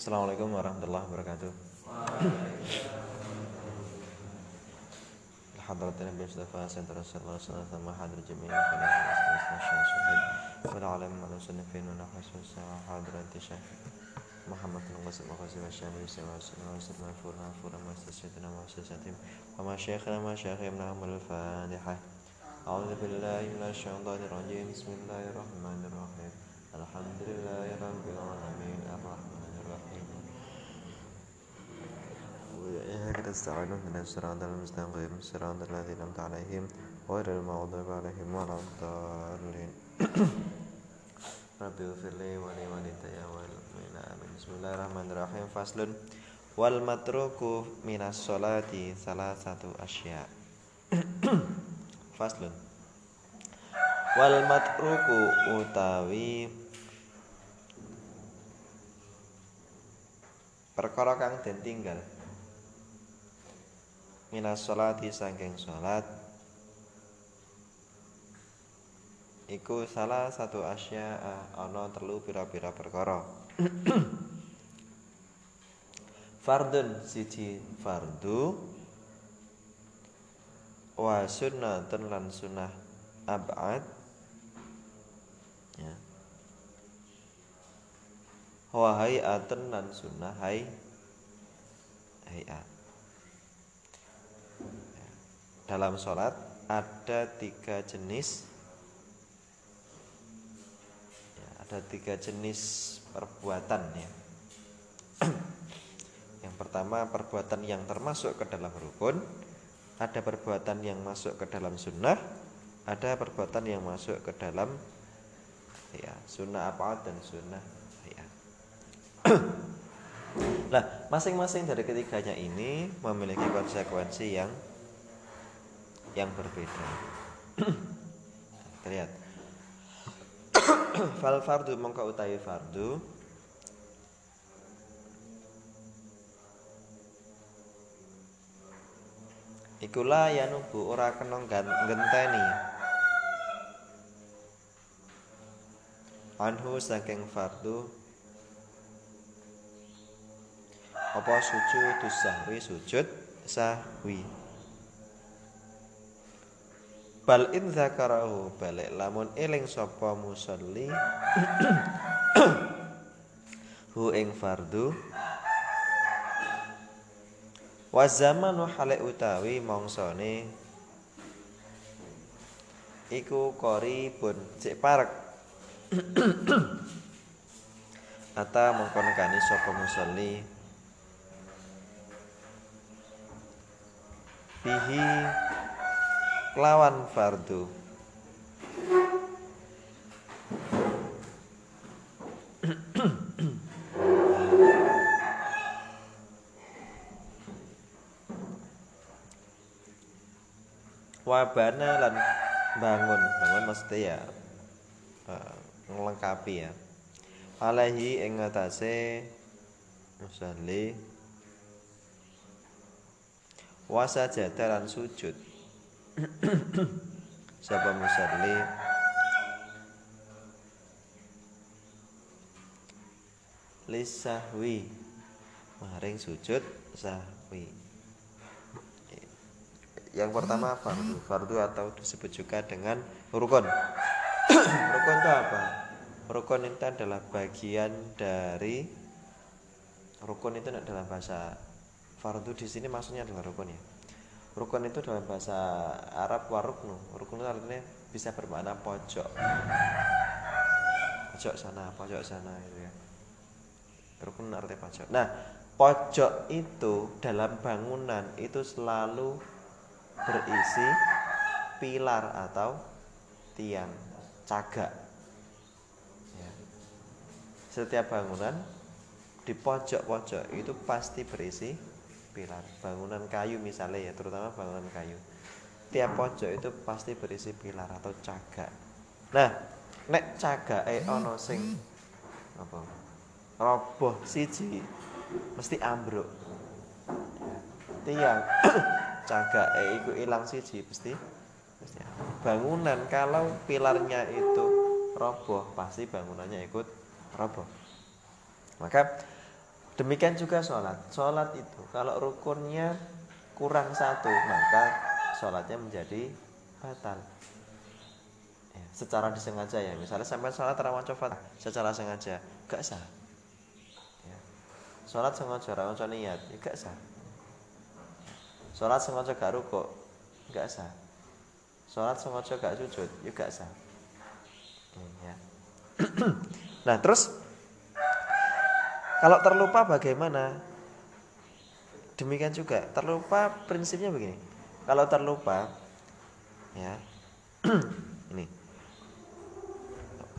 Assalamualaikum warahmatullahi wabarakatuh. حضرة النبي المصطفى سيدنا رسول الله صلى الله عليه وسلم حضر جميع خلق الشيخ شهيد والعالم والمصنفين ونحوس حضرة الشيخ محمد القاسم القاسم الشامي سمع سمع سمع فورا فورا ما سيدنا ما سيدنا وما شيخنا ما شيخنا من الفاتحة أعوذ بالله من الشيطان الرجيم بسم الله الرحمن الرحيم الحمد لله رب العالمين نستعين من الصراط المستقيم صراط الذين أنعمت عليهم غير المغضوب عليهم ولا الضالين Rabbi ufirli wali walidayya wal mu'minin amin Bismillahirrahmanirrahim Faslun Wal matruku minas sholati salah satu asya Faslun Wal matruku utawi Perkara kang den tinggal Minas sholati sangking sholat iku salah satu asya ana telu pira-pira perkara. Fardun siji fardu. Wa sunnatun lan sunnah ab'ad. Ya. Wa hayatun lan sunnah hayat ya. Dalam sholat ada tiga jenis ada tiga jenis perbuatan ya. yang pertama perbuatan yang termasuk ke dalam rukun, ada perbuatan yang masuk ke dalam sunnah, ada perbuatan yang masuk ke dalam ya sunnah apa dan sunnah ya. nah, masing-masing dari ketiganya ini memiliki konsekuensi yang yang berbeda. Terlihat. Fal fardu mongko utawi fardu. Ikulah yanubu ora kena ngenteni. Anhu saking fardu. Apa sujud sahwi sujud sahwi bal in zakarahu balik. Lamun eling sapa musalli hu ing fardu. Wa zamanu hale utawi mongsone iku qaribun cek parek. Ata mongko nekani sapa musalli. Bihi kelawan fardu wabana lan bangun. Bangun maksudnya ya uh, ngelengkapi ya. Alaihi ing ngatasé musalli wasa jadaran sujud Siapa musalli Lisahwi Maring sujud sahwi. Yang pertama fardu. Fardu atau disebut juga dengan rukun. Rukun itu apa? Rukun itu adalah bagian dari Rukun itu adalah bahasa Fardu di sini maksudnya adalah rukun ya Rukun itu dalam bahasa Arab waruknu. Rukun itu artinya bisa bermakna pojok. Pojok sana, pojok sana itu ya. Rukun artinya pojok. Nah, pojok itu dalam bangunan itu selalu berisi pilar atau tiang cagak. Ya. Setiap bangunan di pojok-pojok itu pasti berisi pilar. Bangunan kayu misalnya ya terutama bangunan kayu. Tiap pojok itu pasti berisi pilar atau cagak. Nah nek cagak eh ono sing apa? Roboh siji mesti ambruk. Tiang cagak eh iku ilang siji mesti bangunan kalau pilarnya itu roboh pasti bangunannya ikut roboh. Maka Demikian juga sholat. Sholat itu kalau rukunnya kurang satu maka sholatnya menjadi batal. Ya, secara disengaja ya. Misalnya sampai sholat rawan cofat secara sengaja gak sah. Ya. Sholat sengaja rawan niat ya gak sah. Sholat sengaja gak rukuk gak sah. Sholat sengaja gak sujud ya gak sah. Ya. nah terus kalau terlupa bagaimana? Demikian juga terlupa prinsipnya begini. Kalau terlupa ya. ini.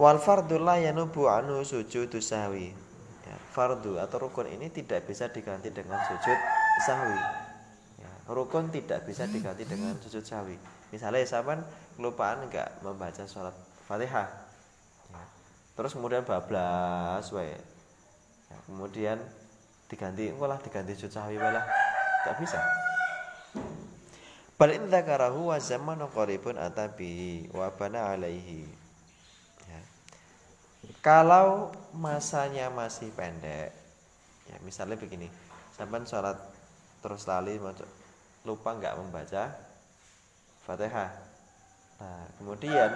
Wal fardu la yanubu anu sujud sahwi. Ya, fardu atau rukun ini tidak bisa diganti dengan sujud sahwi. Ya, rukun tidak bisa diganti dengan sujud sahwi. Misalnya saban kelupaan enggak membaca sholat Fatihah. Ya. Terus kemudian bablas wae ya, kemudian diganti enggak lah diganti sujud sahwi lah gak bisa. Bal in dzakarahu wa zamanu qaribun atabi wa bana alaihi. Ya. kalau masanya masih pendek ya misalnya begini. Sampai sholat terus lali lupa nggak membaca fatihah. Nah kemudian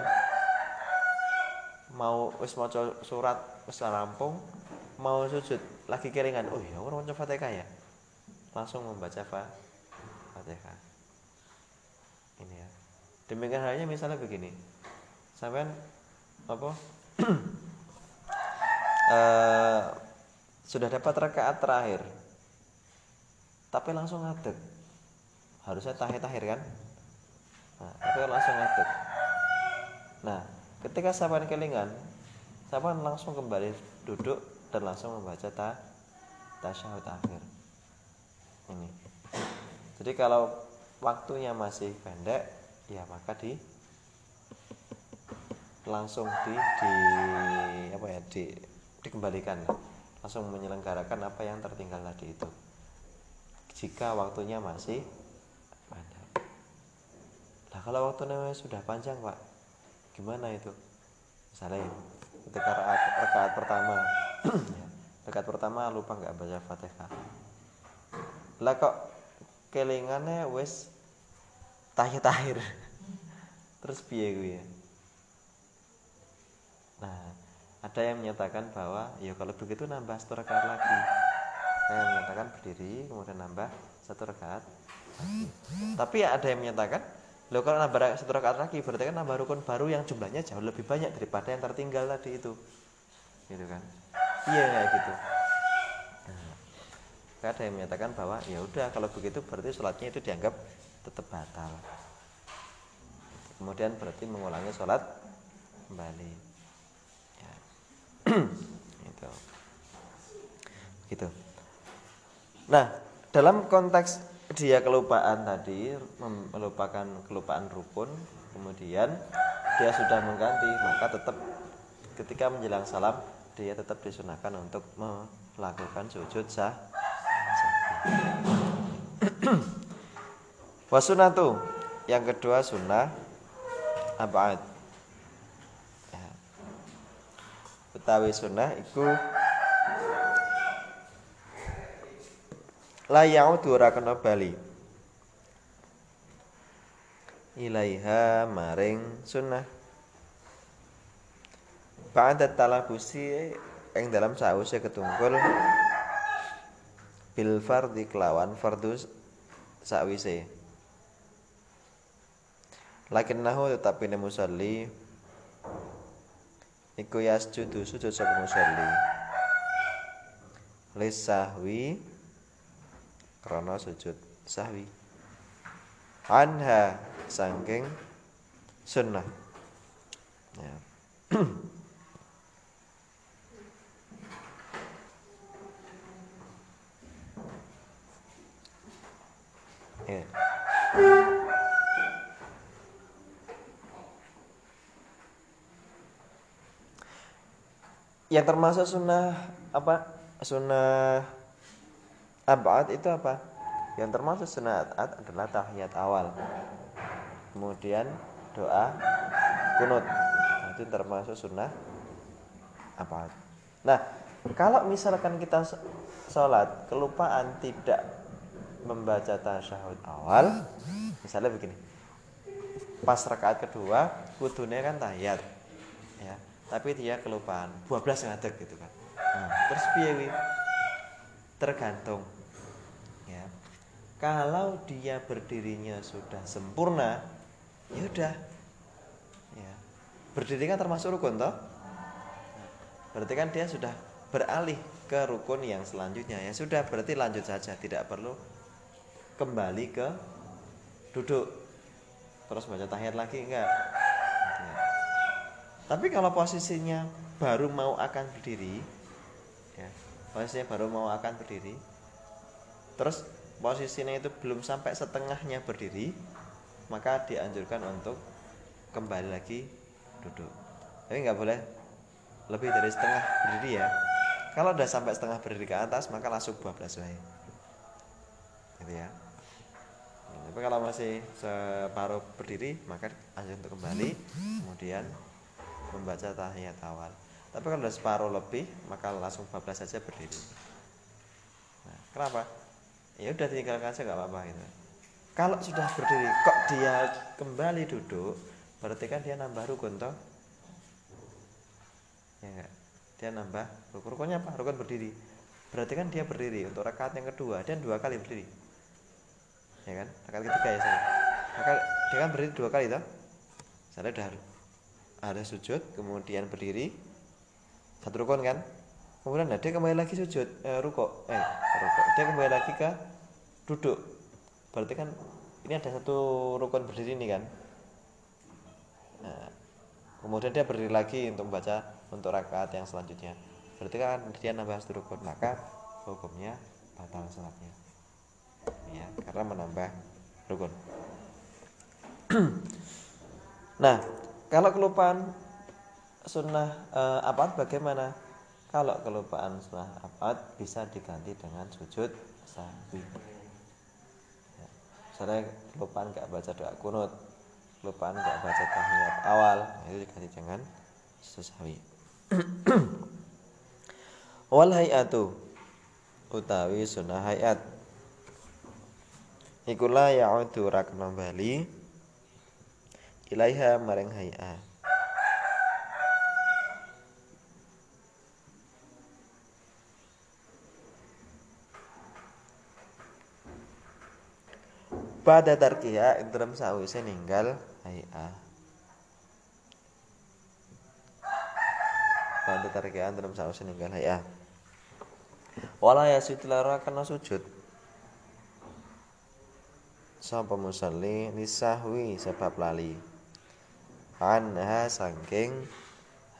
mau wis surat wis rampung mau sujud lagi keringan. Oh ya orang baca fatihah ya? Langsung membaca fatihah. Ini ya. Demikian halnya misalnya begini. Sampean apa? Uh, sudah dapat rakaat terakhir. Tapi langsung ngadeg. Harusnya tahir tahir kan? Nah, tapi langsung ngadeg. Nah ketika sampean kelingan sampean langsung kembali duduk dan langsung membaca ta tasyahud akhir. Ini. Jadi kalau waktunya masih pendek, ya maka di langsung di, di apa ya di dikembalikan. Langsung menyelenggarakan apa yang tertinggal tadi itu. Jika waktunya masih pendek. Nah kalau waktunya sudah panjang pak gimana itu? Misalnya ketika rakaat, rakaat pertama Dekat pertama lupa nggak baca Fatihah. Lah kok kelingannya wes tahir tahir. Terus piye gue ya? Nah, ada yang menyatakan bahwa ya kalau begitu nambah satu rakaat lagi. Yang menyatakan berdiri kemudian nambah satu rakaat. Tapi ada yang menyatakan Loh kalau nambah satu rakaat lagi berarti kan nambah rukun baru yang jumlahnya jauh lebih banyak daripada yang tertinggal tadi itu. Gitu kan. Iya kayak gitu. Nah, ada yang menyatakan bahwa ya udah kalau begitu berarti sholatnya itu dianggap tetap batal. Kemudian berarti mengulangi sholat kembali. Ya. itu. Gitu. Nah, dalam konteks dia kelupaan tadi melupakan kelupaan rukun, kemudian dia sudah mengganti, maka tetap ketika menjelang salam dia tetap disunahkan untuk melakukan sujud sah. Wasunatu yang kedua sunnah abad. Ya. Utawi sunnah iku la yaudu kena bali. Ilaiha maring sunnah Ba'da talabusi yang dalam sause ketungkul bil fardhi kelawan fardhu sakwise. nahu tetapi musalli iku yasjudu sujud sapa musalli. Lisahwi krana sujud sahwi. Anha sangking sunnah. Ya. Ya. Yang termasuk sunnah apa? Sunnah abad itu apa? Yang termasuk abad adalah tahiyat awal. Kemudian doa kunut. Itu termasuk sunnah abad. Nah, Kalau misalkan kita sholat kelupaan tidak membaca tasyahud awal, misalnya begini, pas rakaat kedua kudunya kan tahiyat, ya, tapi dia kelupaan, 12 ngadeg gitu kan. Nah, terus piye Tergantung. Kalau dia berdirinya sudah sempurna, ya udah. Ya. Berdiri kan termasuk rukun toh? Berarti kan dia sudah beralih ke rukun yang selanjutnya. Ya sudah, berarti lanjut saja, tidak perlu kembali ke duduk. Terus baca tahiyat lagi enggak? Ya. Tapi kalau posisinya baru mau akan berdiri, ya, posisinya baru mau akan berdiri, terus posisinya itu belum sampai setengahnya berdiri, maka dianjurkan untuk kembali lagi duduk. Tapi nggak boleh lebih dari setengah berdiri ya. Kalau udah sampai setengah berdiri ke atas maka langsung 12 wae. Gitu ya. Tapi kalau masih separuh berdiri maka lanjut untuk kembali kemudian membaca tahiyat awal. Tapi kalau udah separuh lebih maka langsung 12 saja berdiri. Nah, kenapa? Ya udah tinggalkan saja nggak apa-apa gitu. Kalau sudah berdiri kok dia kembali duduk, berarti kan dia nambah rukun toh? Ya enggak? dia nambah rukun. Rukunnya apa? Rukun berdiri. Berarti kan dia berdiri untuk rakaat yang kedua. Dan dua kali berdiri. Ya kan? Rakaat ketiga ya saya maka dia kan berdiri dua kali toh? Saya udah ada sujud kemudian berdiri. Satu rukun kan kemudian nah, dia kembali lagi sujud eh, ruko eh ruko dia kembali lagi ke duduk. Berarti kan ini ada satu rukun berdiri ini kan? Nah, kemudian dia berdiri lagi untuk membaca untuk rakaat yang selanjutnya. Berarti kan dia nambah satu rukun maka hukumnya batal sholatnya. Ya karena menambah rukun. Nah kalau kelupaan sunnah eh, apa? Bagaimana kalau kelupaan sunnah apa bisa diganti dengan sujud sahwi ya. saya kelupaan gak baca doa kunut kelupaan gak baca tahiyat awal itu diganti dengan sahwi wal hayatu utawi sunah hayat. Ikulah ya'udu rak bali ilaiha maring hayat pada tarkiya dalam sawise ninggal hayat bantu tarikan dalam saus ninggal ya wala lara kena sujud. Sapa musalli nisahwi sebab lali? Anha sangking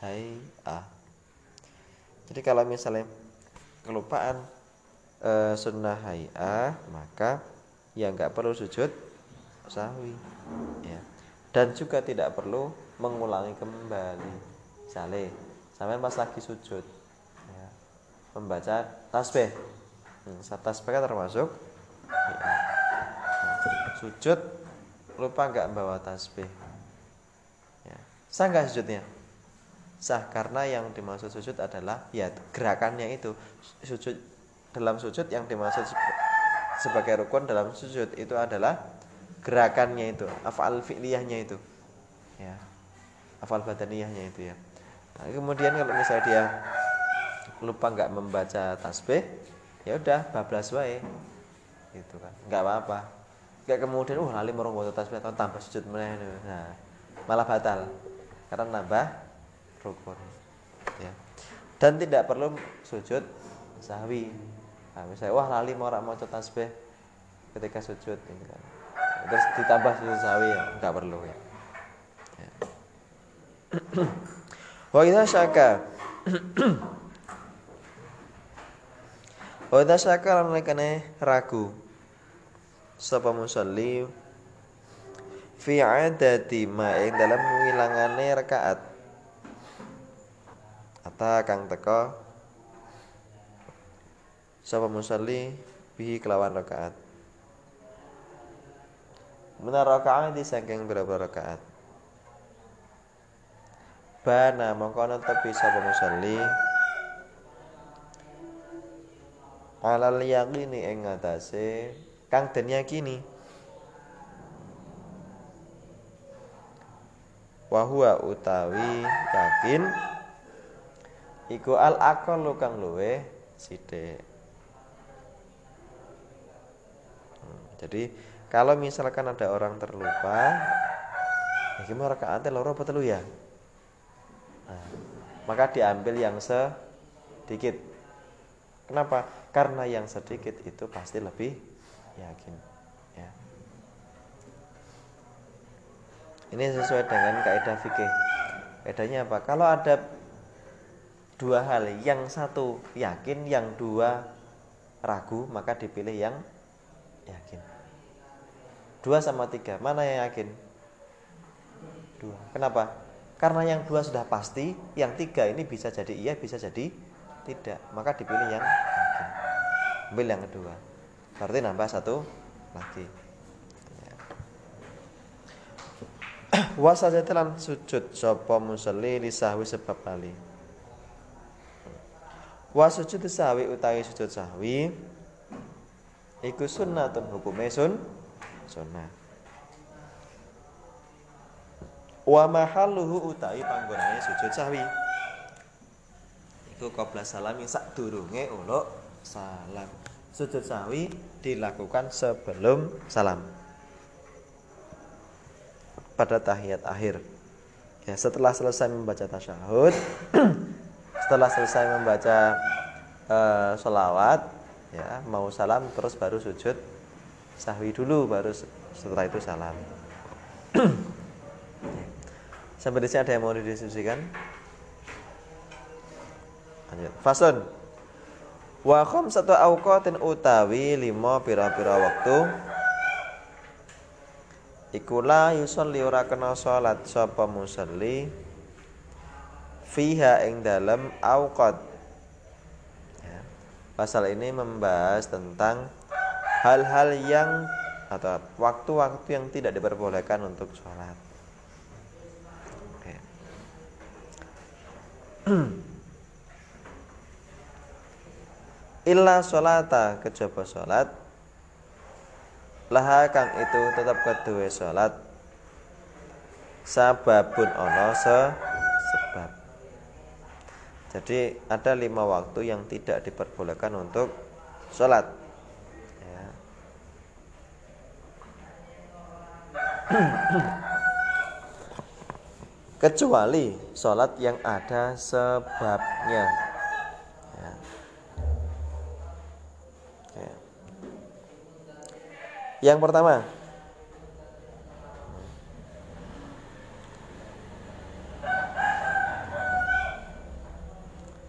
hai ah jadi kalau misalnya kelupaan e, sunnah ah maka ya nggak perlu sujud sahwi ya. Dan juga tidak perlu mengulangi kembali. Misalnya sampai pas lagi sujud. Ya, membaca tasbih. Hmm, tasbih kan termasuk. Ya. sujud lupa nggak bawa tasbih. Ya. sah nggak sujudnya? Sah karena yang dimaksud sujud adalah ya gerakannya itu. Sujud dalam sujud yang dimaksud sebagai rukun dalam sujud itu adalah gerakannya itu afal fi'liyahnya itu ya afal badaniyahnya itu ya Nah, kemudian kalau misalnya dia lupa nggak membaca tasbih, ya udah bablas wae. Gitu kan. nggak apa-apa. Kayak kemudian uh lali merong baca tasbih atau tambah sujud meneh. Nah, malah batal. Karena nambah rukun. Ya. Dan tidak perlu sujud sahwi. Nah, misalnya wah lali mau mau tasbih ketika sujud ini kan. Terus ditambah sujud sahwi ya nggak perlu ya. Wa idza syaka Wa idza syaka lan ragu sapa musalli fi adati ma dalam ngilangane rakaat ata kang teka sapa musalli bihi kelawan rakaat. Benar rakaat di saking berapa rakaat? Bana mongko netepi sapa musalli. Alal yaqini ing ngatasé kang den yakini. Wa huwa utawi yakin iku al aqallu kang luwe sithik Hmm, jadi kalau misalkan ada orang terlupa ya gimana rakaatnya loro apa telu ya? Nah, maka diambil yang sedikit. Kenapa? Karena yang sedikit itu pasti lebih yakin ya. Ini sesuai dengan kaidah fikih. Kaidahnya apa? Kalau ada dua hal yang satu yakin yang dua ragu maka dipilih yang yakin. Dua sama tiga. Mana yang yakin? Dua. Kenapa? Karena yang dua sudah pasti yang tiga ini bisa jadi iya bisa jadi tidak. Maka dipilih yang yakin. Ambil yang kedua. Berarti nambah satu lagi. Wasajatelan sujud sopo musalli lisahwi sebab lali wa sujud sahwi utawi sujud sahwi iku sunnatun hukume sun sunnah. Wa mahalluhu utawi panggonane sujud sahwi. Iku qabla salami sadurunge uluk salam. Sujud sahwi dilakukan sebelum salam. Pada tahiyat akhir. Ya setelah selesai membaca tasyahud setelah selesai membaca uh, sholawat ya mau salam terus baru sujud sahwi dulu baru setelah itu salam. Sampai di ada yang mau didiskusikan? Lanjut. Fasun. Wa satu awqatin utawi lima pira-pira waktu. Ikulah yusolli ora kena salat sapa musalli fiha ing dalam awqat Pasal ini membahas tentang hal-hal yang atau waktu-waktu yang tidak diperbolehkan untuk sholat. Oke. Illa sholata kejaba sholat Laha kang itu tetap kedua sholat Sababun ono se jadi ada lima waktu yang tidak diperbolehkan untuk sholat. Ya. Kecuali sholat yang ada sebabnya. Ya. Ya. Yang pertama,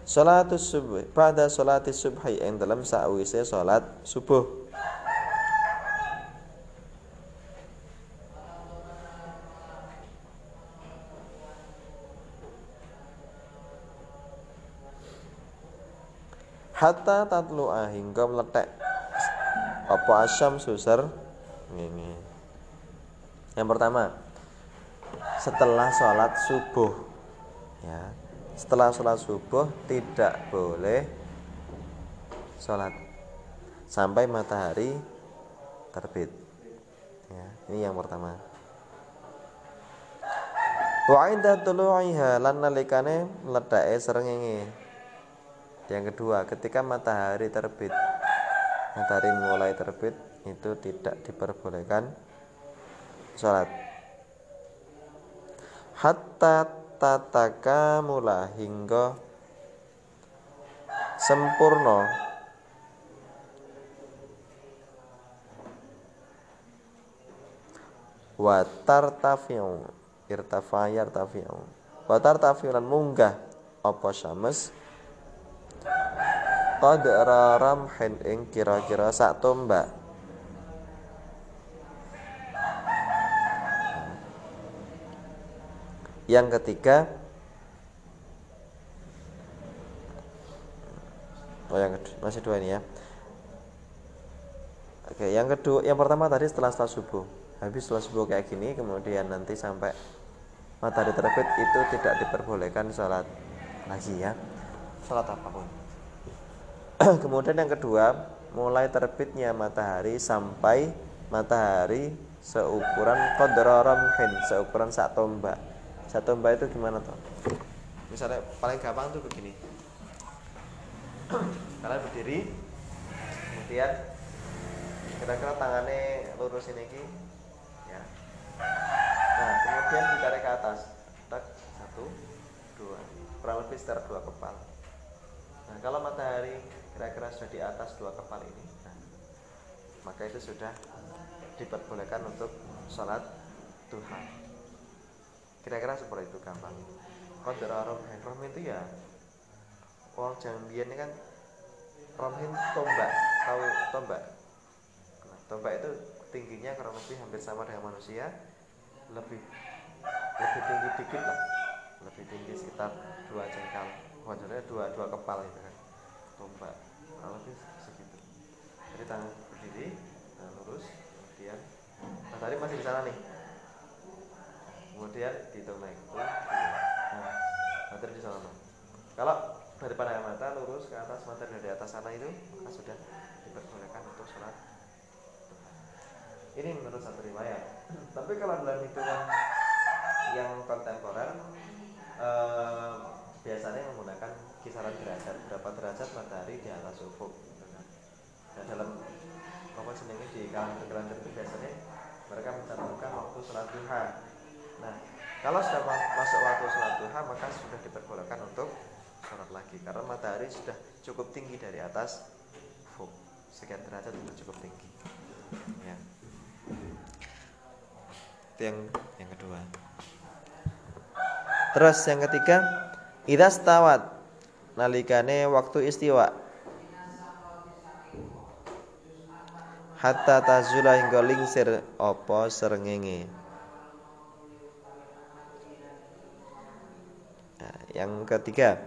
Salatus subuh pada salatis subhi yang dalam sakwise salat subuh. Hatta tatlu'a hingga meletek. Apa asyam susar? Ini. Yang pertama setelah sholat subuh ya setelah sholat subuh tidak boleh sholat. Sampai matahari terbit. Ya, ini yang pertama. Wa inda tulu'iha lan nalikane mledake srengenge. Yang kedua ketika matahari terbit matahari mulai terbit itu tidak diperbolehkan sholat. Hatta tataka mula hingga sempurna. Wa tartafi'u irtafa yartafi'u. Wa tartafi'u lan munggah apa syams qadra ramhin ing kira-kira sak tombak Yang ketiga Oh yang kedua, masih dua ini ya. Oke, yang kedua, yang pertama tadi setelah setelah subuh. Habis setelah subuh kayak gini, kemudian nanti sampai matahari terbit itu tidak diperbolehkan sholat lagi ya. Sholat apa pun. kemudian yang kedua mulai terbitnya matahari sampai matahari seukuran ramhin seukuran sak tombak sak tombak itu gimana toh misalnya paling gampang tuh begini. Kalian berdiri kemudian kira-kira tangannya lurus ini ya. Nah kemudian ditarik ke atas. Tak satu dua. Kurang lebih sekitar dua kepal. Nah kalau matahari kira-kira sudah di atas dua kepal ini nah, maka itu sudah diperbolehkan untuk sholat duha kira-kira seperti itu gampang. Qadra romhin romhin itu ya orang jangan biar kan romhin tombak tahu tombak. Nah, tombak itu tingginya kurang lebih hampir sama dengan manusia. Lebih lebih tinggi dikit lah. Lebih tinggi sekitar dua jengkal wajarnya dua dua kepal itu kan tombak. Kurang lebih segitu. Jadi tangan berdiri lurus kemudian nah tadi masih di sana nih kemudian dihitung naik tuh nah materi di sana kalau dari pandangan mata lurus ke atas materi dari atas sana itu maka sudah diperbolehkan untuk sholat. Ini menurut satu riwayat. Tapi kalau dalam hitungan yang kontemporer eh, biasanya menggunakan kisaran derajat. Berapa derajat matahari di atas ufuk dan dalam apa senengnya di kalender-kalender itu biasanya mereka mencantumkan waktu sholat duha nah kalau sudah masuk waktu sholat duha maka sudah diperbolehkan untuk sholat lagi karena matahari sudah cukup tinggi dari atas ufuk sekian derajat itu cukup tinggi. Ya. Itu yang yang kedua. Terus yang ketiga idas tawat nalikane waktu istiwa. Hatta tazula hingga lingsir opo serengenge yang ketiga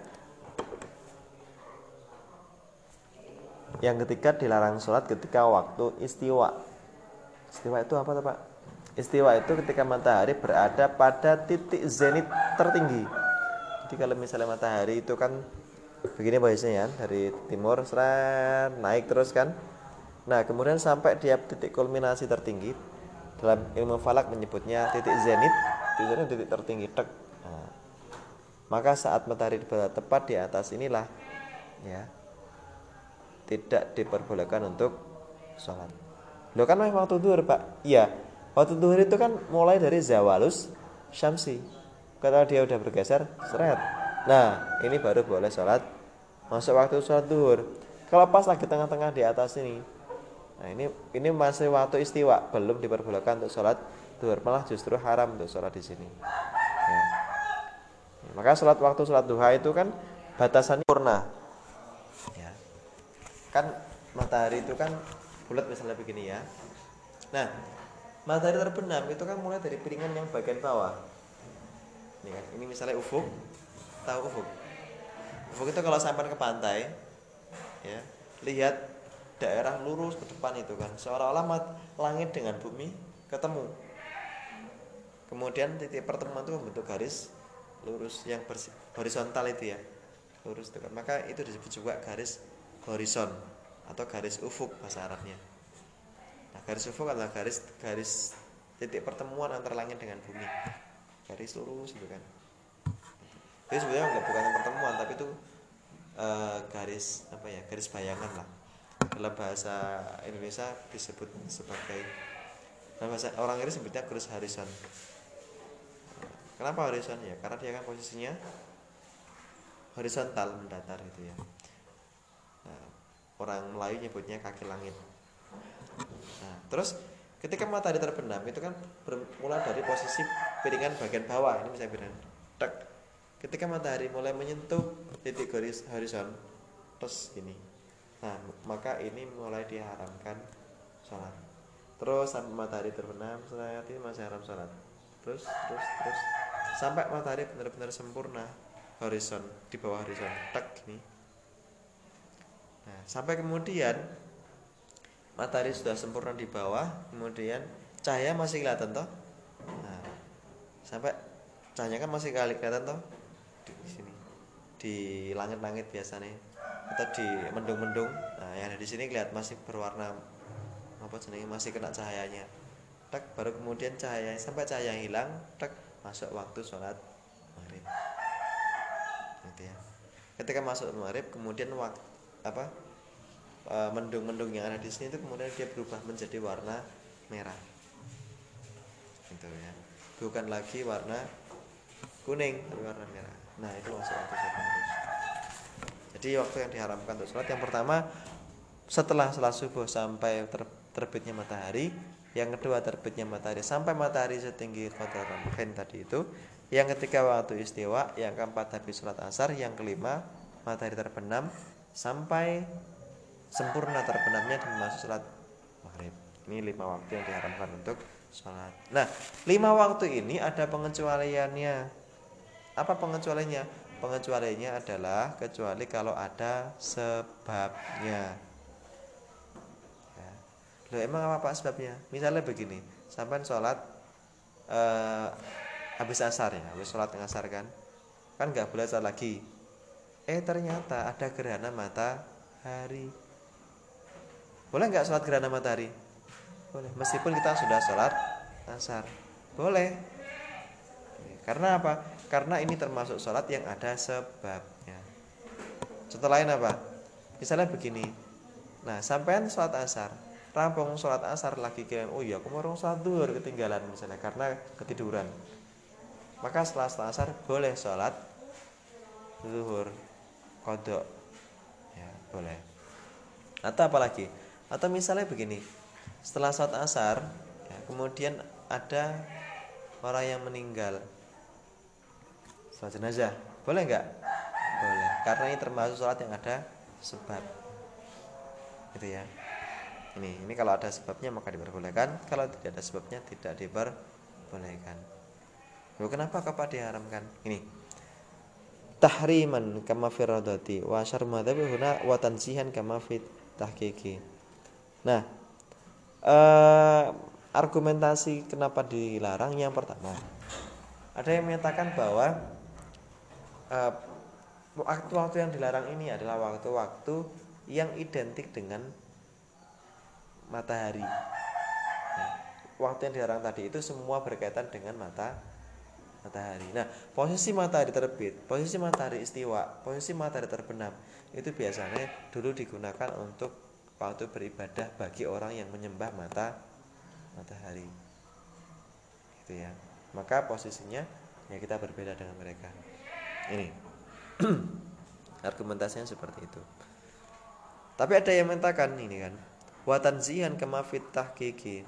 yang ketiga dilarang sholat ketika waktu istiwa istiwa itu apa tuh pak Istiwa itu ketika matahari berada pada titik zenit tertinggi. Jadi kalau misalnya matahari itu kan begini posisinya ya, dari timur seret naik terus kan. Nah, kemudian sampai dia titik kulminasi tertinggi dalam ilmu falak menyebutnya titik zenit, titiknya titik tertinggi. Maka saat matahari berada tepat di atas inilah ya tidak diperbolehkan untuk sholat. Lo kan memang waktu duhur pak? Iya, Waktu duhur itu kan mulai dari zawalus syamsi. Kalau dia udah bergeser, seret. Nah, ini baru boleh sholat masuk waktu sholat duhur. Kalau pas lagi tengah-tengah di atas ini, nah ini ini masih waktu istiwa, belum diperbolehkan untuk sholat duhur. Malah justru haram untuk sholat di sini. Maka sholat waktu sholat duha itu kan batasannya purna. Ya. Kan matahari itu kan bulat misalnya begini ya. Nah, matahari terbenam itu kan mulai dari piringan yang bagian bawah ini kan ini misalnya ufuk tahu ufuk ufuk itu kalau sampai ke pantai ya lihat daerah lurus ke depan itu kan seolah-olah langit dengan bumi ketemu kemudian titik pertemuan itu membentuk garis lurus yang horizontal itu ya lurus itu kan maka itu disebut juga garis horizon atau garis ufuk bahasa Arabnya Nah, garis ufuk adalah garis garis titik pertemuan antara langit dengan bumi. Garis lurus gitu kan. Jadi sebenarnya nggak bukan pertemuan tapi itu uh, garis apa ya garis bayangan lah. Dalam bahasa Indonesia disebut sebagai dalam bahasa orang ini sebutnya garis horizon. Kenapa horizon ya? Karena dia kan posisinya horizontal mendatar itu ya. Nah, orang Melayu nyebutnya kaki langit. Nah, terus ketika matahari terbenam itu kan bermula dari posisi piringan bagian bawah ini bisa bilang tek ketika matahari mulai menyentuh titik garis horizon terus ini nah maka ini mulai diharamkan sholat terus sampai matahari terbenam ini masih haram sholat terus terus terus sampai matahari benar-benar sempurna horizon di bawah horizon tek ini nah sampai kemudian matahari sudah sempurna di bawah kemudian cahaya masih kelihatan toh? Nah, sampai cahaya kan masih kali kelihatan toh? Di sini di langit-langit biasanya atau di mendung-mendung. Nah yang ada di sini lihat masih berwarna apa jenenge masih kena cahayanya. Tek baru kemudian cahaya sampai cahaya hilang tek masuk waktu sholat maghrib. Gitu ya. Ketika masuk maghrib kemudian waktu apa e, mendung-mendung yang ada di sini itu kemudian dia berubah menjadi warna merah. Gitu ya. Bukan lagi warna kuning tapi warna merah. Nah itu masuk waktu sholat maghrib. Jadi waktu yang diharamkan untuk sholat yang pertama setelah sholat subuh sampai ter, terbitnya matahari yang kedua terbitnya matahari sampai matahari setinggi qadar ramkain tadi itu yang ketiga waktu istiwa yang keempat habis sholat asar yang kelima matahari terbenam sampai sempurna terbenamnya dan masuk sholat maghrib ini lima waktu yang diharamkan untuk sholat nah lima waktu ini ada pengecualiannya apa pengecualiannya? Pengecualiannya adalah kecuali kalau ada sebabnya. Loh, emang apa pak sebabnya? Misalnya begini, sampai sholat eh, habis asar ya, habis sholat asar kan, kan nggak boleh sholat lagi. Eh ternyata ada gerhana matahari. Boleh nggak sholat gerhana matahari? Boleh. Meskipun kita sudah sholat asar, boleh. Karena apa? Karena ini termasuk sholat yang ada sebabnya. Contoh lain apa? Misalnya begini. Nah, sampean sholat asar, rampung sholat asar lagi kira oh iya aku mau sholat duhur ketinggalan misalnya karena ketiduran. Maka setelah sholat asar boleh sholat duhur kodok. Ya, boleh. Atau apalagi? Atau misalnya begini. Setelah sholat asar, ya, kemudian ada orang yang meninggal sholat jenazah boleh nggak boleh karena ini termasuk sholat yang ada sebab gitu ya ini ini kalau ada sebabnya maka diperbolehkan. Kalau tidak ada sebabnya tidak diperbolehkan. Lalu kenapa kapal diharamkan? Ini. Tahriman kama firadati wa syar madhabi huna wa tansihan kama fit tahqiqi. Nah eh, argumentasi kenapa dilarang? Yang pertama ada yang menyatakan bahwa uh, waktu-waktu yang dilarang ini adalah waktu-waktu yang identik dengan matahari. Nah, waktu yang dilarang tadi itu semua berkaitan dengan mata matahari. Nah, posisi matahari terbit, posisi matahari istiwa, posisi matahari terbenam itu biasanya dulu digunakan untuk waktu beribadah bagi orang yang menyembah mata matahari. Gitu ya. Maka posisinya ya kita berbeda dengan mereka. Ini argumentasinya seperti itu. Tapi ada yang mengatakan ini kan, watan zihan kama fit tahqiqi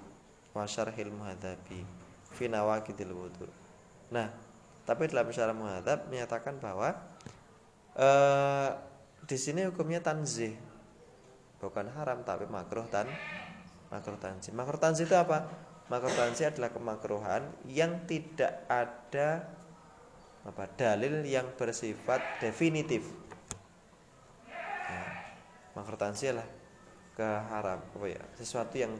wa syarhil muhadzabi fi nawaqidil wudu. Nah, tapi dalam syarah muhadzab menyatakan bahwa eh, di sini hukumnya tanzih. Bukan haram tapi makruh tan makruh tanzih. Makruh tanzih itu apa? Makruh tanzih adalah kemakruhan yang tidak ada apa dalil yang bersifat definitif ya, makrotansi lah ke haram apa ya sesuatu yang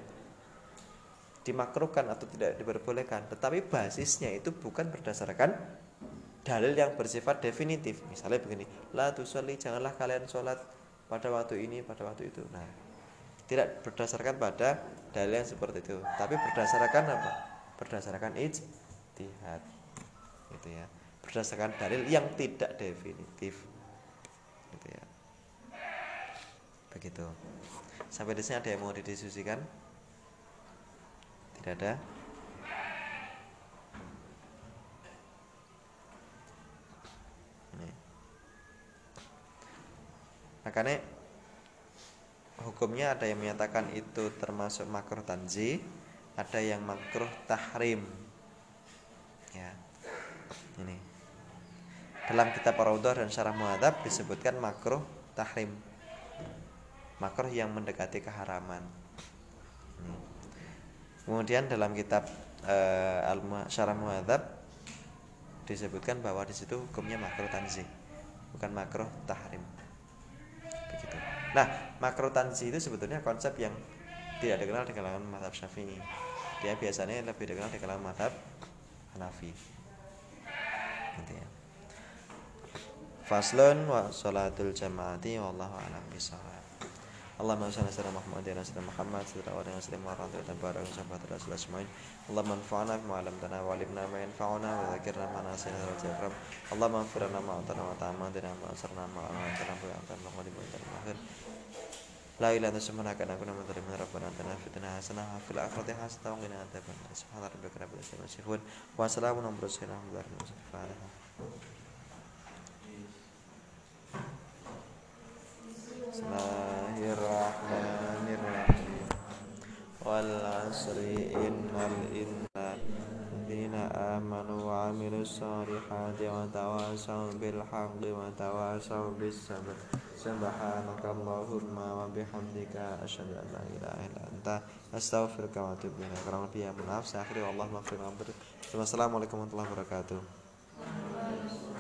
dimakruhkan atau tidak diperbolehkan. Tetapi basisnya itu bukan berdasarkan dalil yang bersifat definitif. Misalnya begini la tusalli janganlah kalian sholat pada waktu ini pada waktu itu. Nah tidak berdasarkan pada dalil yang seperti itu tapi berdasarkan apa? Berdasarkan ijtihad gitu ya. Berdasarkan dalil yang tidak definitif gitu ya. Begitu sampai di sini ada yang mau didiskusikan? Tidak ada. Ini. Makanya hukumnya ada yang menyatakan itu termasuk makruh tanzi ada yang makruh tahrim. Ya. Ini. Dalam kitab Ar-Raudhah dan Syarah Muhadzab disebutkan makruh tahrim. Makruh yang mendekati keharaman. Hmm. Kemudian dalam kitab uh, Al Syarah Muhadzab disebutkan bahwa di situ hukumnya makruh tanzih, bukan makruh tahrim. Begitu. Nah, makruh tanzih itu sebetulnya konsep yang tidak dikenal di kalangan madhab syafi'i. Dia biasanya lebih dikenal di kalangan madhab Hanafi. Gitu ya. faslun wa salatul jamaati wallahu a'lam bishawab Allahumma salli ala Muhammad Muhammad Bismillahirrahmanirrahim Wal asri innal inna amanu wa amilus salihati wa tawasaw bil haqqi wa tawasaw bis sabr Subhanakallahumma wa bihamdika asyhadu an la ilaha illa anta astaghfiruka wa atubu ilaik. Kurang lebih ya maaf saya akhiri wallahu a'lam. Wassalamualaikum warahmatullahi wabarakatuh.